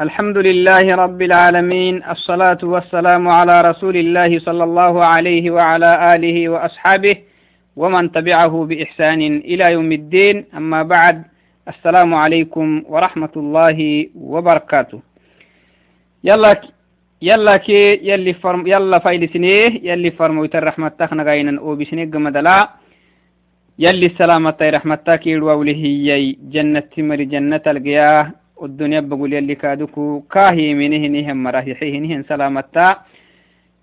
الحمد لله رب العالمين الصلاة والسلام على رسول الله صلى الله عليه وعلى آله وأصحابه ومن تبعه بإحسان إلى يوم الدين. أما بعد السلام عليكم ورحمة الله وبركاته. يلا يلا كي يلي فرم يلا فايل سنيه يلي فرمو الرحمة تخنا غاينا أو بسنيه قمدلا يلي السلامة تاكير ووليه جنة مري جنة القياه والدنيا بقول يلي كادوكو كاهي منه نهم مراهيحيه نهن سلامتا.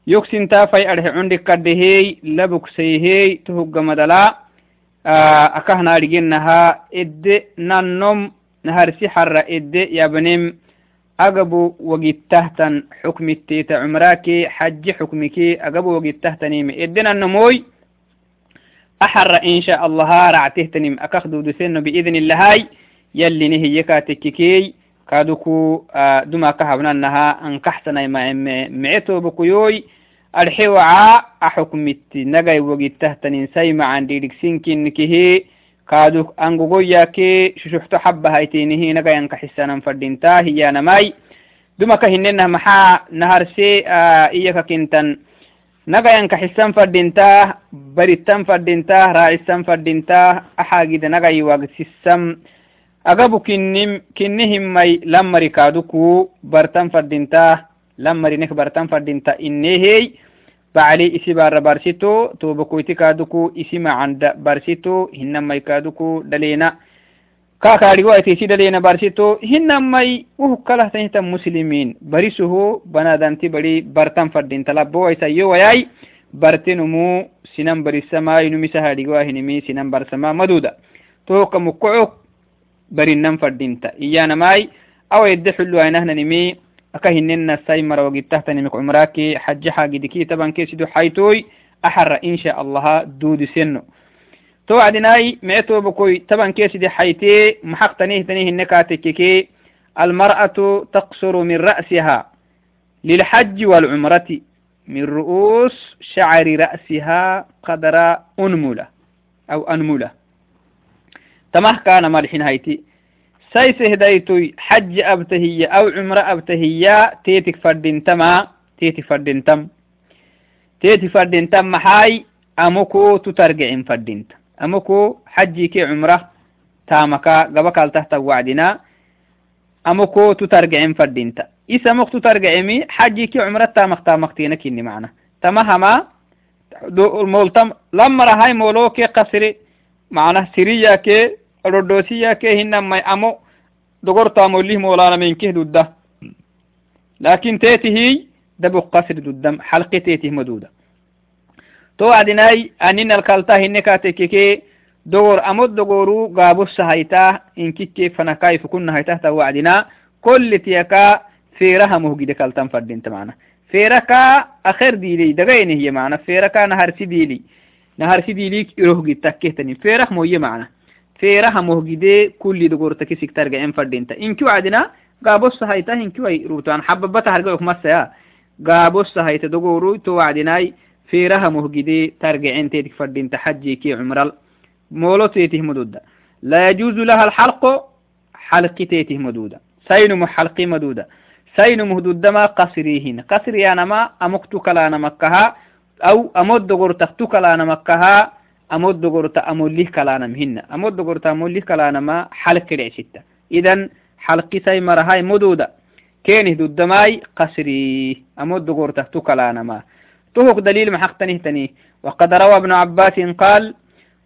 يكسن تافي أرح عندك كدهي لبك سيهي تهج مدلا. أكهنا رجنها إد ننم نهر سحر إد يبنم أقبو وقت تهتن حكم التيت عمراكي حج حكمك أقبو وقت تهتنيم إدنا النموي أحر إن شاء الله رعتهتنم أكخدو دسن بإذن الله هاي yallini hiyyeka tekkikey kaduku dumaka habnannaha ankaxsanay maeme mice tobokuyoy alxewaca axukmitti nagay wogittahtaninsay macan dhiidhigsinkinkihi kaaduk angogoyake shushukto xabahaitinihi nagay ankaxisanan fadhintaa hiyanamay dumaka hinenah maxaa naharse iyaka kintan nagay ankaxisan fadhintaa baritan fadhintaa raacisan fadhintaa axaagida nagay waagsisam بريتن فردينتا راعسن فردينتا أحاجد نجاي وجد سيسم agabu kinnim kinnihimmai lammari kaaduku bartan fadinta lammarinek bartan fadinta innehey bacli isi bara barsito tobakoyti kaaduku isi macanda barsito hinamai kaaduku daleena kakadigoaiti isi daleena barsito hinamai uhukkalahtanhitan muslimiin barisuho banadanti bari bartan fadinta labbowaisayyo wayai bartenumu sinan barisamai numisa hadigoahinimi sinan barsama maduda tohoka mukocok barinan fadinta iyanamai awa yedde xullu ainahnanim aka hinena sai marawagitahtanimik cumraki xaji xagidiki tabankesidu xaytoy axara insha allaha duudiseno to wacdinai mece tobakoy tabankesidi xayte maxaqtanihitani hine katekeke المرأة تقصر من رأسها للحج والعمرة من رؤوس شعر رأسها قدر أنملة أو أنملة تمه كان مالحين هايتي سايس هدايتوي حج أبتهية أو عمرة أبتهية تيتك فردين تما تيتك فردين تم تيتك فردين تم محاي أموكو تترجعين فردين أموكو حجي كي عمرة تامكا قبكال تحت وعدنا أموكو تترجعين فردين تا إسا مك تترجعيمي حجي كي عمرة تامك تامك تينك إني معنا تمهما مولتم لما رهاي مولوكي قصري معناه سريا كي أردوسية كهنا ما أمو دغرتا موليه مولانا من كه دودة لكن تاتي هي دبو قصر دودم حلقة تاتي مدودة تو عدناي أنين الكالتا هنكا تكيكي دور أمود دغورو غابو السهيتا إن كيكي فنكاي فكنا هيتا تو عدنا كل تيكا فيرها موهجي دكالتا فردين تمعنا فيركا أخر ديلي دغين هي معنا فيركا نهر سيديلي نهر سيديلي روهجي تكيتني فيرح مو معنا فيرها مهجدة كل دكتور تكيسك ترجع إن فردين تا إن كيو عدنا قابوس صهاي إن كيو أي روتان حبب بتها هرجع أخ مسيا قابوس صهاي دكتور تو عدناي فيرها مهجدة ترجع إن تيك فردين تا حجي كي عمرال مولو تيته مدودة لا يجوز لها الحلق حلق تيته مدودة سين محلق مدودة سين مهدودة ما قصريهن قصري أنا ما أمقتك لا أنا مكها أو أمد دكتور تختك لا أنا مكها أمود دغورتا أموليه كلانا مهنة. أمود دغورتا أموليه كلانا ما حلق رعشتا إذن حلق ساي مرهاي مدودة. كينه دو الدماي قسري أمود دغورتا تو كلانا ما. توهق دليل محق تنه تنه وقد روى ابن عباس قال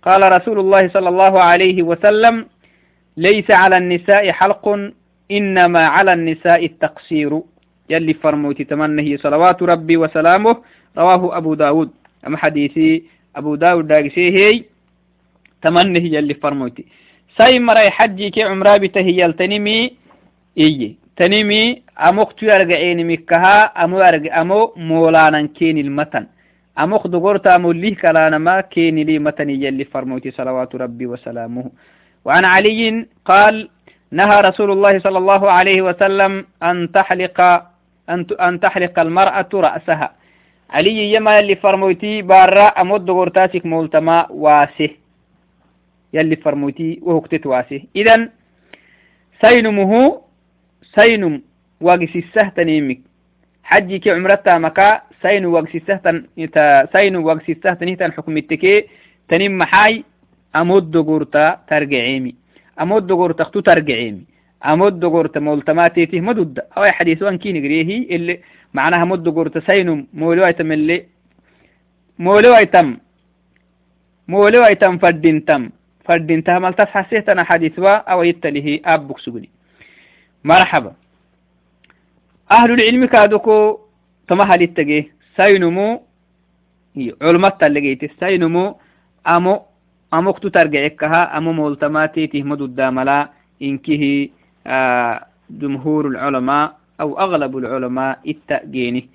قال رسول الله صلى الله عليه وسلم ليس على النساء حلق إنما على النساء التقصير. يلي فرموتي تمنه صلوات ربي وسلامه رواه أبو داود. أم حديثي أبو داود داقسيه تمنه يلي فرموتي ساي مراي حجي كي عمرا بتهي التنمي إيه تنمي أموك يرجعين مكها أمو يرجع أمو مولانا كين المتن أموك دقورت أمو ليه كلانا ما كين لي متن يلي فرموتي صلوات ربي وسلامه وعن علي قال نهى رسول الله صلى الله عليه وسلم أن تحلق أن تحلق المرأة رأسها علي يما يلي فرموتي بارا أمود دغورتاسك مولتما واسه يلي فرموتي وهكتت واسه إذن سينمه سينم وقسسه تنيمك حجي كي عمرتا مكا سين وقسسه تن سين وقسسه تنيه حكم التكي تنيم محاي أمود قرطة ترجعيمي أمود اختو ترجعيمي أمود قرطة مولتماتيته مدود. أو حديث وان كي نقريه اللي معناها مد قرطة سين مولو ايتم اللي مولو ايتم مولو ايتم فردين تم فردين تهم التفحسيتنا حديث أو يتله أبوك سجني مرحبا. أهل العلم كادوكو تمهل التجي سينمو علمت اللقيت سينمو أمو أموكتو ترجعكها أمو مولتماتي تهمد الداملا إنكه آه جمهور العلماء أو أغلب العلماء التأجيني.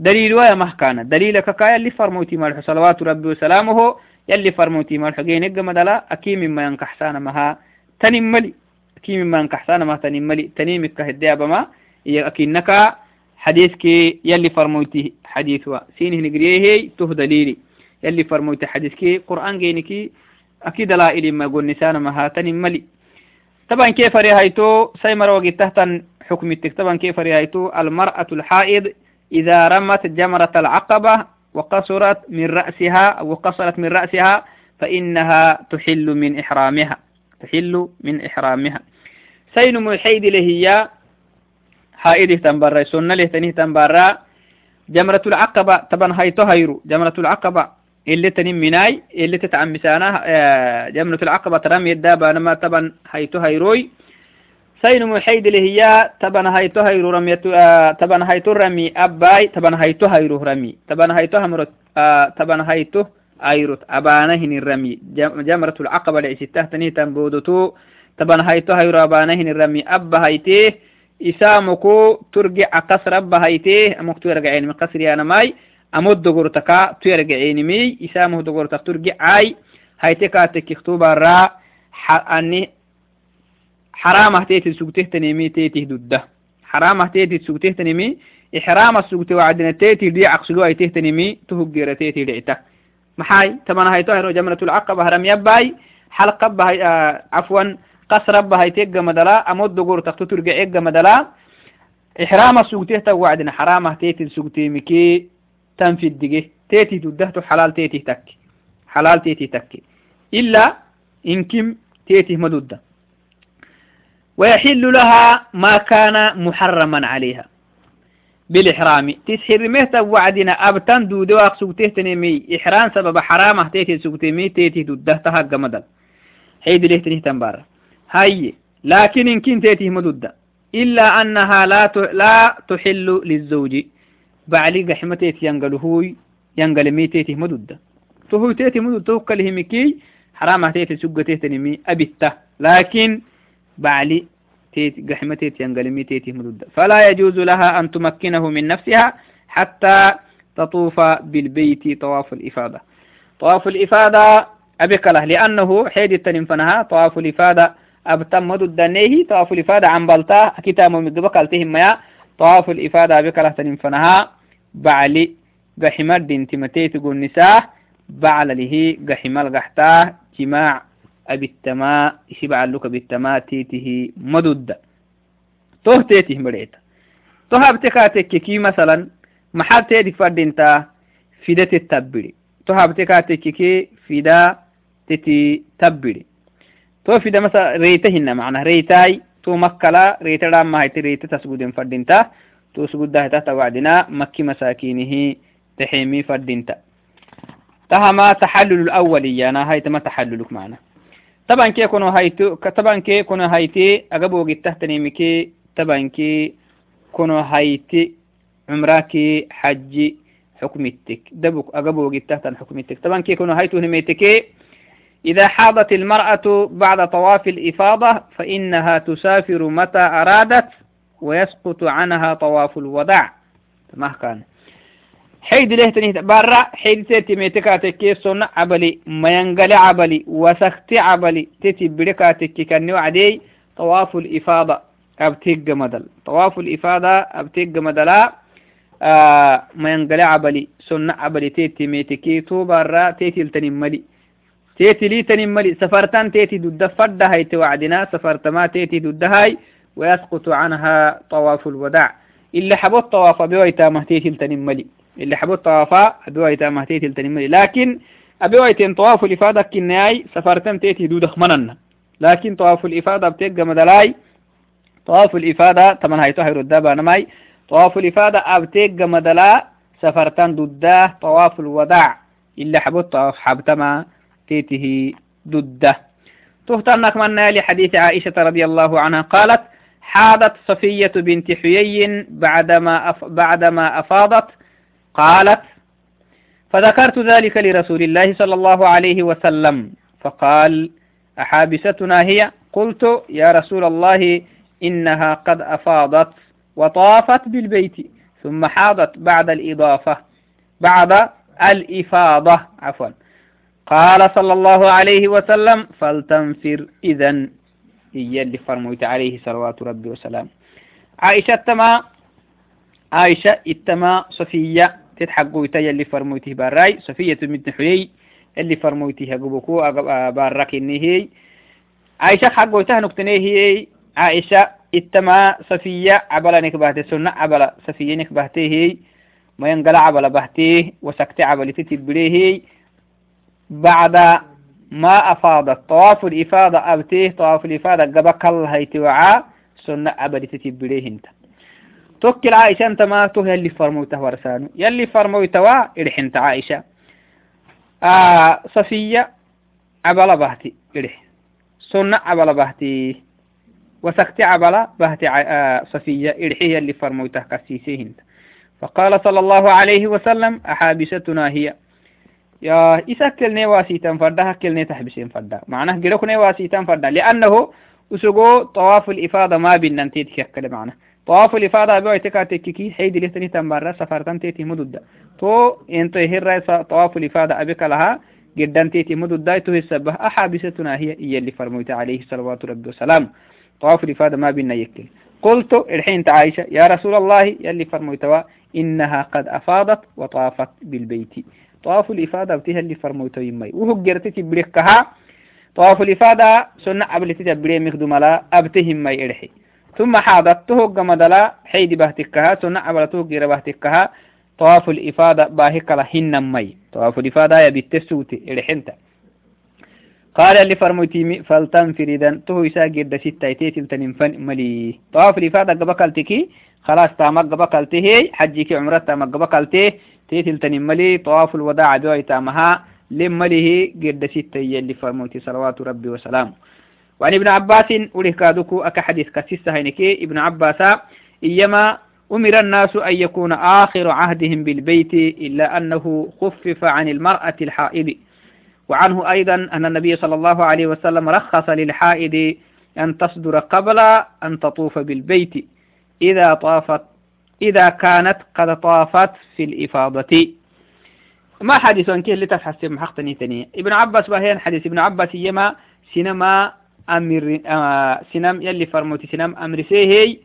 دليل ويا مهكانا. دليلك كايا اللي فرموتي مالح. صلوات ربي وسلامه يلي فرموتي مالح. جيني مدلا أكيم مما ينكحسان مها تنملي. أكيم مما ينكحسان مها تنملي. تنيمك هدي أبما أكينك حديثك يلي فرموتي حديث سينه نقريه ته دليلي. يلي فرموتي حديثك قرآن جينك أكيد لا إلي ما قول نسان مها تنملي. طبعا كيف رهيتو؟ سيمر حكم طبعا كيف رهيتو؟ المرأة الحائض إذا رمت جمرة العقبة وقصرت من رأسها أو قصرت من رأسها فإنها تحل من إحرامها. تحل من إحرامها. سين محيد لهي حائده تنبرا سنة له تنبرا جمرة العقبة. طبعا هيتو هيرو جمرة العقبة. اللي تنم مناي اللي تتعمسانا آه، جمرة العقبة ترمي الدابة نما طبعا هيتو هيروي سين محيد اللي هي طبعا هيتو هيرو رمي آه، طبعا هيتو رمي أباي طبعا هيتو هيرو رمي. طبعا هيتو همرت آه، طبعا هيتو أيروت أبانهن الرمي جمرة العقبة لعسته تنيه تنبودتو. طبعا هيتو هيرو أبانهن الرمي أبا هيتيه إسامكو ترجع قصر أبا هيتيه أمك ترجعين من قصر أنا ماي أمود دقورتك ترجعين مي إسامه دقورتك ترجع عاي هيتك تكتوب الرا أني حرام هتيتي سوقته تنمي تيتي دده حرام هتيتي سوقته تنمي إحرام السوقته وعدنا تيتي دي عقسلو أي تيتي تهجر تيتي دعتا محاي تمنا هاي تهرو جمرة العقبة هرم يباي حلقة بهاي آه عفوا قصر ربها هيتيجا مدلا أمود دقور تختو ترجع إيجا مدلا إحرام سوقتيه توعدنا حرامه تيتي سوقتي مكي تنفي الدقه تيتي تدهتو حلال تيتي تك حلال تيتي تك إلا إن كم تيتي مدودة ويحل لها ما كان محرما عليها. بالإحرام. تسحر مهتا وعدنا أبتن دودو أقسوتيه تنمي إحرام سبب حرامة تيتي سوقتي مي. تيتي تدهتها قمدل حيد ليه تنيه تنبارة. هاي. لكن إن كنت يتيه مدودة إلا أنها لا لا تحل للزوج. بعلي قحمة ينقل هوي ينقل ميتيته مدودة تهو تيتي مدودة توكله مكي حرام تيتي سوق تيتي مي أبته لكن بعلي تيت قحمة ينقل ميتيته مدودة فلا يجوز لها أن تمكنه من نفسها حتى تطوف بالبيت طواف الإفادة. طواف الإفادة أبكله لأنه حيد التنفنها طواف الإفادة أبتم مدو الدنيه طواف الإفادة عن بلتا كتاب مقبك التهم يا طواف الإفادة بكرة تنفنها بعلي قحمر دين تمتيت قول نساء بعل له قحمر قحتاه جماع أبي التماء يشبع لك بالتماء تيته مدود توه تيته مريتا. توه ابتكاتك كي مثلا محل تيدك فردينتا فيدة التبري توه ابتكاتك كي فيدة تتي تبري. تو في مثلا ريتهن معنا ريتاي تو مكلا ريت رام ما هيت ريت تسجدين فردينتا تو سجود ده تحت وعدنا مكي مساكينه تحيمي فردينتا تهما تحلل الأولية أنا هاي تما تحللك معنا طبعا كي يكونوا هايتو طبعا كي يكونوا هايتي أجابو جت تحت نيمكي طبعا كي كونوا هايتي عمراكي حجي حكمتك دبك أجابو جت تحت حكمتك طبعا كي يكونوا هايتو نميتكي إذا حاضت المرأة بعد طواف الإفاضة فإنها تسافر متى أرادت ويسقط عنها طواف الوداع ما كان. حيد له تنيه برا حيد تيتي ميتكا تكي سنة عبلي ما ينقل عبلي وسخت عبلي تيتي بركا تكي كان وعدي طواف الإفاضة أبتيق مدل. طواف الإفاضة أبتيق مدلا آه ما ينقل عبلي سنة عبلي تيتي ميتكي تو برا تيتي التنملي تيتي لي تنملي سفرتان تيتي ضد فد هاي توعدنا. سفرت ما تيتي ضد هاي ويسقط عنها طواف الوداع. اللي حبوت طواف بويتا مهتيت التنملي اللي حبوت طوافا بويتا مهتيت التنملي لكن أبويتين طواف الإفادة كناي سفرتم تيتي دودخ منن لكن طواف الإفادة بتيجا مدلاي طواف الإفادة تمن هايتو هيرو الدابا نماي طواف الإفادة أبتيجا مدلا سفرتان ضده طواف الوداع. إلا حبوت طواف حبتما تيته ضده. تهتنك من لحديث عائشة رضي الله عنها. قالت حاضت صفية بنت حيي بعدما أف بعدما أفاضت. قالت فذكرت ذلك لرسول الله صلى الله عليه وسلم. فقال أحابستنا هي؟ قلت يا رسول الله إنها قد أفاضت وطافت بالبيت ثم حاضت بعد الإضافة بعد الإفاضة. عفوا. قال صلى الله عليه وسلم فلتنفر إذا هي اللي فرموت عليه صلوات ربي وسلام عائشة تما عائشة التما صفية تتحقوا يتي اللي فرموته باراي صفية بنت حيي اللي فرموته قبوكو بارك هي عائشة حقوا تهنكتني هي عائشة التما صفية عبلا نكبهته سنة عبلا صفية نكبهته ما ينقل عبلا بهته وسكت عبلا تتبريه بعد ما أفاضت طواف الإفاضة أبتيه طواف الإفاضة قبك الله يتوعى سنة أبدي تتبريه انت توكل عائشة أنت ما تو يلي فرموته ورسانو. يلي فرموته إرحنت عائشة. آه صفية عبلا بهتي إرح سنة عبلا بهتي. وسكت عبلا بهتي آه صفية إرحي يلي فرموته كسيسيه انت فقال صلى الله عليه وسلم أحابستنا هي يا إسكل نواسي تنفردا هكل نتحبسين فردا. معناه جلوك نواسي تنفردا لأنه وسقو طواف الإفاضة ما بينن تيتك يكل معنا. طواف الإفاضة أبو اعتكا تككي حيد لتني تنبرا سفرتن تيتي مدودة. تو انت هر طواف الإفاضة أبك لها جدا تيتي مدودة. تو السبه أحابستنا هي إيا اللي فرموت عليه صلوات ربي وسلام طواف الإفاضة ما بينن يكل. قلت الحين عائشة يا رسول الله يلي فرموتوا إنها قد أفاضت وطافت بالبيت. طواف الإفادة بتها اللي فرموتو يمي وهو جرتي تبريكها طواف الإفادة سنة قبل تتبري مخدوم لا أبتهم ما يرحي ثم حاضت تهج مدلا حيد بهتكها سنة قبل تهجر بهتكها طواف الإفادة باهك لهن مي طواف الإفادة يبتسوتي إرحنتا قال اللي فرموتي فلتنفر إذا تهو يساقر دا ستة تيتل تنفن ملي. طواف الإفادة قبقلتكي خلاص تامك قبقلته حجك عمرت تامك قبقلته تيتل تنملي طواف الوداع بوي تامها لمله قد ستة يلي فرموتي صلوات ربي وسلام وعن ابن عباس أوليه كادوكو أكا حديث كسيسة هينكي. ابن عباس إيما أمر الناس أن يكون آخر عهدهم بالبيت إلا أنه خفف عن المرأة الحائض. وعنه أيضا أن النبي صلى الله عليه وسلم رخص للحائض أن تصدر قبل أن تطوف بالبيت. إذا طافت إذا كانت قد طافت في الإفاضة. ما حديث كيه اللي تحسب محقتني تاني ابن عباس بهين حديث. ابن عباس يما سينما أمر آه سينام يلي فرموتي سينام أمر سيهي.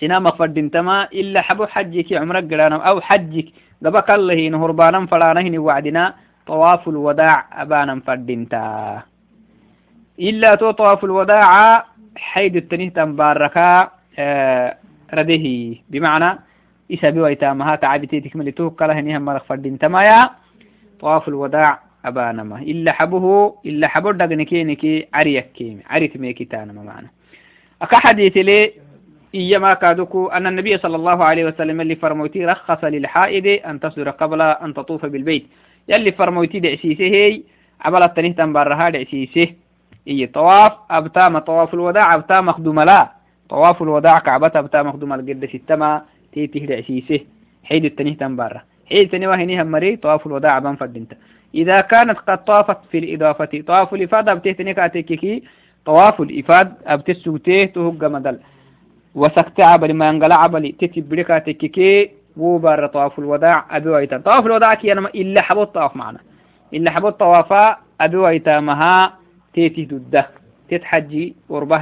سينما فرد تما إلا حبو حجك عمرك قرانا أو حجك قبك الله نهربانا فلانا وعدنا. طواف الوداع أبانا فردنتا إلا تو طواف الوداع حيد التنيه تنباركا. آه رده. بمعنى إسا بويتامها تعبتي تكمل توكله هنيها مرخ فردين. تمايا طواف الوداع أبانما إلا حبه إلا حبه دقنكينكي عريك كيمي عريت ميكي تانما معنا أكا حديث لي إيما كادوكو أن النبي صلى الله عليه وسلم اللي فرموتي رخص للحائد أن تصدر قبل أن تطوف بالبيت. يلي فرموتي دعسيسه هي عبل التنيه تنبرها دعسيسه إي طواف أبتام طواف الوداع أبتام مخدوم لا. طواف الوداع كعبة بتا مخدوم القد ستما تيته دعسيسه حيد التنيه تنبارة حيد تنيه هنيها مري طواف الوداع بان فدنت. إذا كانت قد طافت في الإضافة طواف الإفادة أبتهتني كاتيكي طواف الإفاد أبتسوته تهج مدل. وسكت عبل ما ينقل عبل تتبري كاتيكي وبار طواف الوداع أبي ويتا. طواف الوداع كي أنا إلا حبوت طواف معنا. إلا حبوت طوافا أبي ويتا مها تيتي ضده تتحجي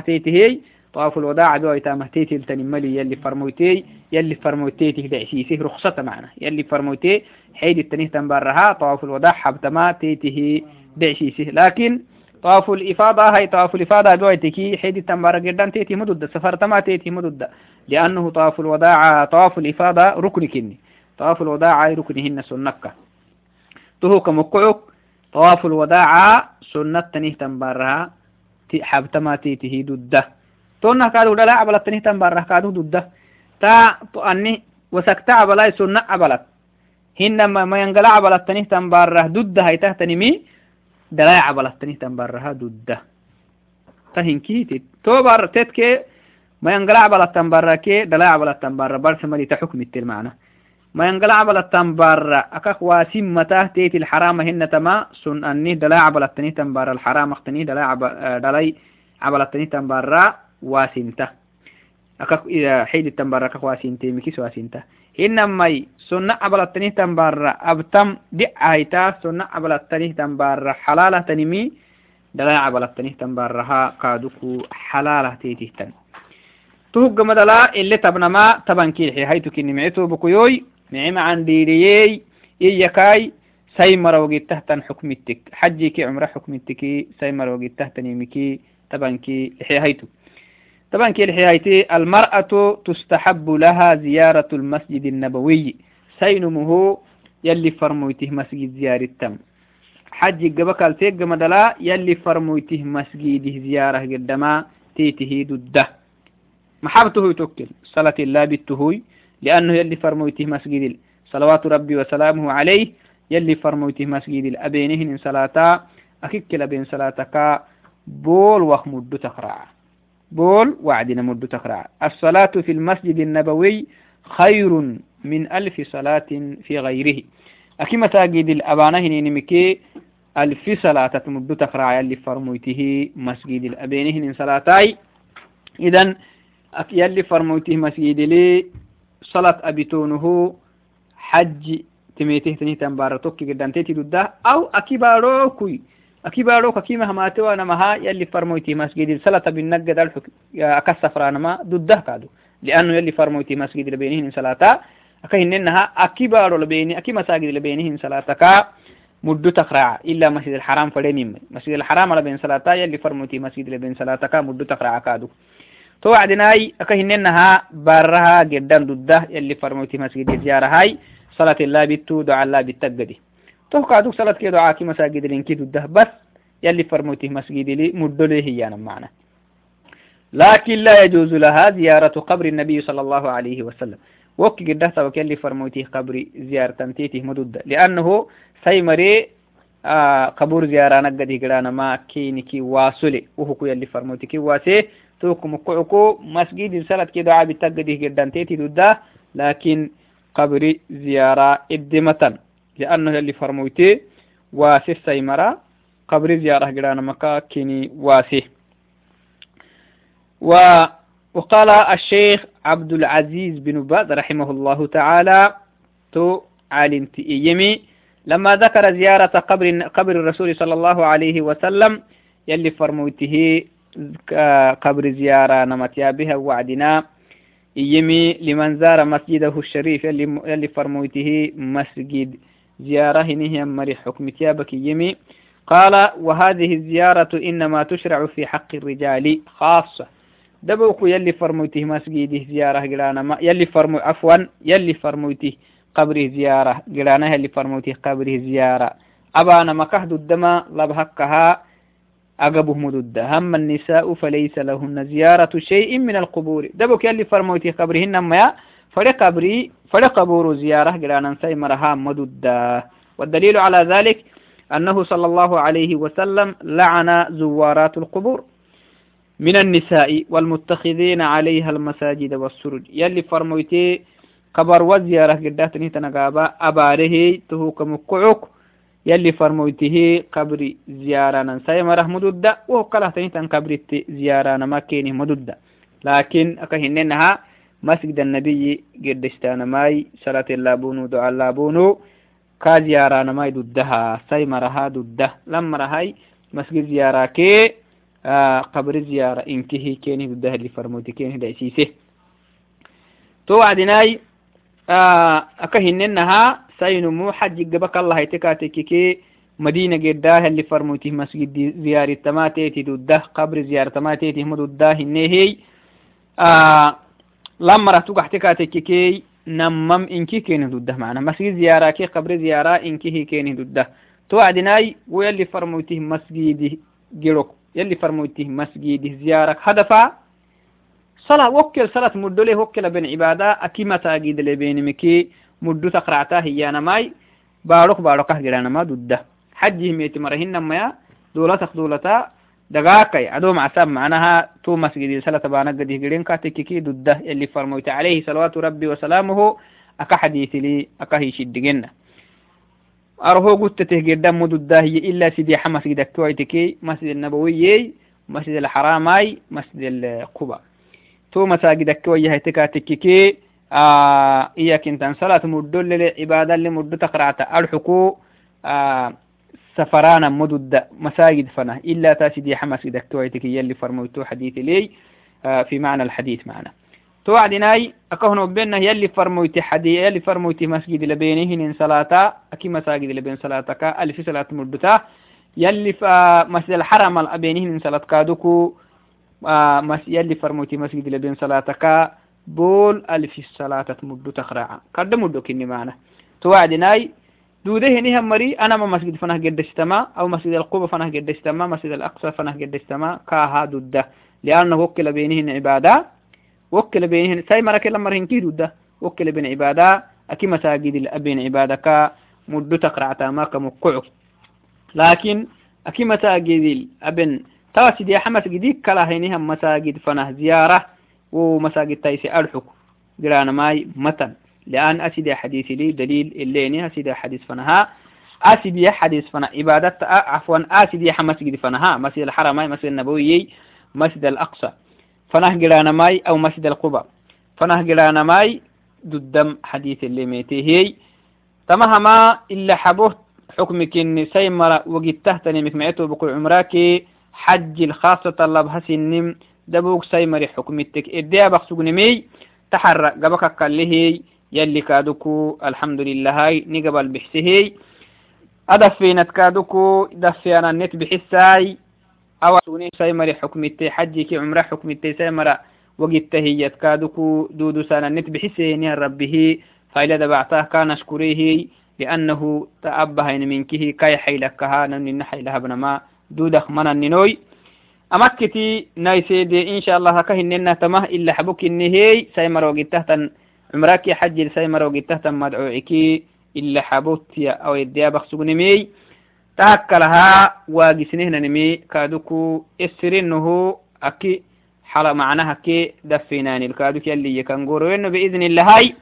تيتي هي طواف الوداع دو ايتا مهتيتي التنملي يلي فرموتي يلي فرموتي تهدع سيسه رخصة معنا. يلي فرموتي حيد التنيه تنبرها طواف الوداع حبتما تيته دعشيسه لكن طواف الإفاضة هاي طواف الإفاضة بويتكي حيد التنبار جدا تيتي مدد سفر تما تيتي مدد لأنه طواف الوداع طواف الإفاضة ركن كني. طواف الوداع ركنهن سنكة. تهو كمقعك طواف الوداع سنة تنيه تنبارها حبتما ددة تونا كادو دلا عبلت تنيه تنبارها كادو ددة تا أني وسكتا عبلاي سنة عبلت هنما ما ينقلع عبلت تنيه تنبارها ددة هاي تهتني مي دلاي عبلتني تنبرها دودة تهنكي تو بار تتك ما ينقلع عبلت تنبرك دلاي عبلت تنبر برس ملي تحكم التل معنا ما ينقلع عبلت تنبر أكاك واسم متاه تيت الحرام هن تما سن أني دلاي عبلتني تنبر الحرام اختني دلاي عب دلاي عبلتني تنبر واسنته واسنتا. أكاك إذا حيد التنبار أكاك واسنتا مكيس واسنتا. إنما سنة أبل التنيه تنبار أبتم دعايتا سنة أبل التنيه تنبار حلالة تنمي دلا أبل التنيه تنبارها قادوكو حلالة تيتيهتن تهج مدلا اللي تبنما تبن كيحي هيتو كي نمعتو بكيوي نعم عن ديريي إيكاي سي مروغي تهتن حكمتك. حجيكي عمره حكمتك سي مروغي تهتن يميكي تبنكي هيتو طبعا كي الحيايتي المرأة تستحب لها زيارة المسجد النبوي. سينمه يلي فرمويته مسجد زيارة التم حج قبك التيق مدلا يلي فرمويته مسجد زيارة قدما تيته ضده. محبته توكل صلاة الله بالتهوي لأنه يلي فرمويته مسجد صلوات ربي وسلامه عليه يلي فرمويته مسجد الأبينهن صلاة أكيك لبين صلاتك بول وخمد تقرأ. بول وعدنا مد تقرأ. الصلاة في المسجد النبوي خير من ألف صلاة في غيره. أكي مساجد الأبانة نمكي ألف صلاة مد تقرأ يلي فرمويته مسجد الأبين هن صلاتاي. إذن يلي فرمويته مسجد لي صلاة أبيتونه حج تميته تنيه تنبارتوك قدام تيتي أو أكي أكيد بارو كيما هما توا أنا مها يلي فرمويتي مسجد سلة بالنجد الحك يا أكاس فرانا ما ضده كادو. لأنه يلي فرمويتي مسجد لبينهن سلة أكيد إنها أكيد بارو لبيني أكيد مساجد لبينهن سلة كا مدة تقرع. إلا مسجد الحرام فلمين مسجد الحرام على بين سلة يلي فرمويتي مسجد لبين سلة كا مدة تقرع كادو. توعدناي أكيد إنها برها جدا ضده يلي فرمويتي مسجد زيارة هاي. صلاة الله بتو دعاء الله بتجدي كده عاكي مساجد لينكي ده بس يلي فرموته مسجد لي مدله هي معنى لكن لا يجوز لها زيارة قبر النبي صلى الله عليه وسلم. وكي قده توك يلي فرموته قبر زيارة تيته مدد. لأنه سيمري آه قبور زيارة نقده قرانا ما كينكي واسولي. وهو يلي فرموتك واسي. توكم مقعكو مسجد صلاة كده عابي تقده قدان تيتي دده لكن قبر زيارة إدمة. لأنه يلي فرمويتي واسي السيمرة. قبر زيارة قرانا مكا كيني واسي. و وقال الشيخ عبد العزيز بن باز رحمه الله تعالى تو عالمت يمي لما ذكر زيارة قبر قبر الرسول صلى الله عليه وسلم يلي فرموته قبر زيارة نمت بها وعدنا يمي لمن زار مسجده الشريف يلي, يلي فرموته مسجد زيارة هي مري حكم تيابك يمي. قال وهذه الزيارة إنما تشرع في حق الرجال. خاصة. دبوك يلي فرموته مسجده زيارة قرانا ما يلي فرمو عفوا يلي فرموته قبره زيارة. قرانا يلي فرموته قبره زيارة. أبانا مكهد الدم لبهكها أقبه مدد. هم النساء فليس لهن زيارة شيء من القبور. دبوك يلي فرموته قبرهن ما فلقبري فلقبور زيارة قرانا سيمرها مدد والدليل على ذلك أنه صلى الله عليه وسلم لعن زوارات القبور من النساء والمتخذين عليها المساجد والسرج. يلي فرمويتي قبر وزيارة قداتني تنقابا أباره تهوك مقعوك يلي فرمويته قبر زيارة ننسى مره مدودة. وقاله تنين قبر زيارة نمكينه مدودة. لكن أكهننها مسجد النبي قدشتان ماي صلاة اللابونو دعاء اللابونو ka ziyaaranamai duddaha sai maraha dudda lam marahai masgid ziyara ke qabri ziyara inkihi keni duddaha li farmoti keni daisise to wacdinai aka hinnenaha sainumu xaji gabakallahaitekaatekike مدينة قداه اللي فرموته مسجد زيارة تماتيتي دوده قبر زيارة تماتيتي هم دوده النهي آه lamara tugaxte ka tekkikey nammam inki keni dudda mana masgi ziyara ke qabri ziyara inki hi keni dudda to adinai wo yalli farmoytih masgidi girok yalli farmoytih masgidi ziyarak hadafa sala wokkel salat muddole hokkela ben ibada akimatagidele benimiki muddu takracta hiyanamai barok barokah giranama dudda xajihimeti marahinamaya dolatak dolata دقاقي. عدو مع ساب معناها تو مسجد سلة بانا قد يقرين كاتككي ضده اللي فرموت عليه صلوات ربي وسلامه. أكا حديث لي. أكا هي شدقنا أرهو قلت تهجر مو ضده إلا سيدي حمس قدك تويتكي مسجد النبوي مسجد الحرامي مسجد القبى تو مساجدك ويا تكاتككي آه إياك انت صلاة مدل عبادة اللي مدو تقرأت الحقوق آه سفرانا مدد مساجد فنا إلا تاسدي حمس إذا كتويتك يلي فرموتو حديث لي آه في معنى الحديث معنا. توعدناي أكهنو بينه يلي فرموتي حديث يلي فرموتي مسجد لبينه من صلاة أكي مساجد لبين صلاتك ألف صلاة مدتا يلي مسجد الحرم الأبينه من صلاة كادوكو آه يلي فرموتي مسجد لبين صلاتك بول ألف الصلاة مدو تخرع كرد مدو معنا. توعدناي دوده هني هم مري أنا ما مسجد فنه قد استما أو مسجد القبة فنه قد استما مسجد الأقصى فنه قد استما كاها دودة. لأنه وكل بينهن عبادة وكل بينهن ساي مرك لما رهنكي دودة؟ وكل بين عبادة أكي مساجد الأبين عبادة كا مدو تقرع تاماك مقعو لكن أكي مساجد الأبن تاسي دي حمس جديد كلا هينهم مساجد فنه زيارة ومساجد تايسي أرحك جرانا ماي متن. لأن أسيد حديث لي دليل الليني أسيد حديث فنها. أسيد حديث فنا عبادة عفوا أسيد مسجد فنها مسجد الحرم مسجد النبوي مسجد الأقصى. فنه جرانا ماي أو مسجد القبى فنه جرانا ماي ضدم حديث اللي ميتي تمهما إلا حبوه حكمك إن سيمر وقد تهتني مكمعته بقول عمراك حج الخاصة طلب هسنم. دبوك سيمر حكمتك إديا بخسوغنمي تحرق قبك كاللهي يلي كادوكو الحمد لله هاي نقبل بحسهي. أدفينت كادوكو دفيانا النت بحساي. أو سوني سيمري حكمتي حجي عمرة حكمتي سيمرا وقت هي كادوكو دودو سانا النت بحسه نير ربه فإلا دبعته كان أشكريه لأنه تأبها منكه كي حيلكها نمن حيلها بنما دودخ من النوي أمكتي نايسيدي إن شاء الله كهننا تمه إلا حبك النهي سيمر وقتها عمرك حج سيمر وقتها مدعوعكي إلا حبوت أو يديا بخسوغنمي تهكلها واجسنهن نمي. كادوكو السرينه أكي حلا معناها كي دفيناني. الكادوك يلي يكنقور وإنه بإذن الله هاي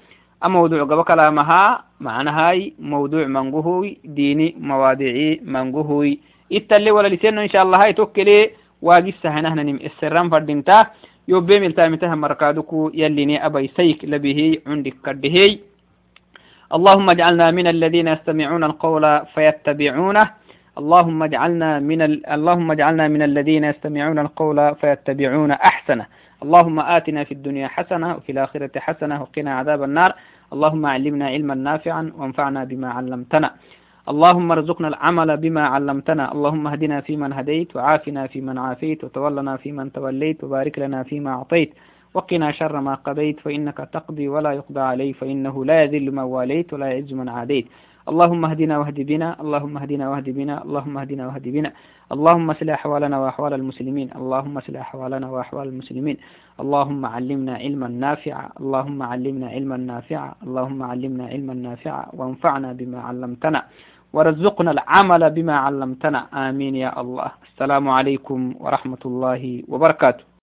موضوع قبل كلامها معناها هاي موضوع منقوهوي ديني مواضيعي منقوهوي إتالي ولا لسينه إن شاء الله هاي توكلي. واجس هنهن نم السران فردينتا. يوبي ملتامتها مركادكو يليني أبي سيك لبه عندك كدهي اللهم اجعلنا من الذين يستمعون القول فيتبعونه. اللهم اجعلنا من ال... اللهم اجعلنا من الذين يستمعون القول فيتبعون أحسنه. اللهم آتنا في الدنيا حسنة وفي الآخرة حسنة وقنا عذاب النار. اللهم علمنا علما نافعا وانفعنا بما علمتنا. اللهم ارزقنا العمل بما علمتنا. اللهم اهدنا فيمن هديت وعافنا فيمن عافيت وتولنا فيمن توليت وبارك لنا فيما أعطيت. وقنا شر ما قضيت فإنك تقضي ولا يقضى علي فإنه لا يذل من واليت ولا يعز من عاديت. اللهم اهدنا واهد بنا. اللهم اهدنا واهد بنا. اللهم اهدنا واهد بنا. اللهم اصلح أحوالنا وأحوال المسلمين. اللهم اصلح أحوالنا وأحوال المسلمين. اللهم علمنا علما نافعا. اللهم علمنا علما نافعا. اللهم علمنا علما نافعا. وانفعنا بما علمتنا. ورزقنا العمل بما علمتنا. آمين يا الله. السلام عليكم ورحمة الله وبركاته.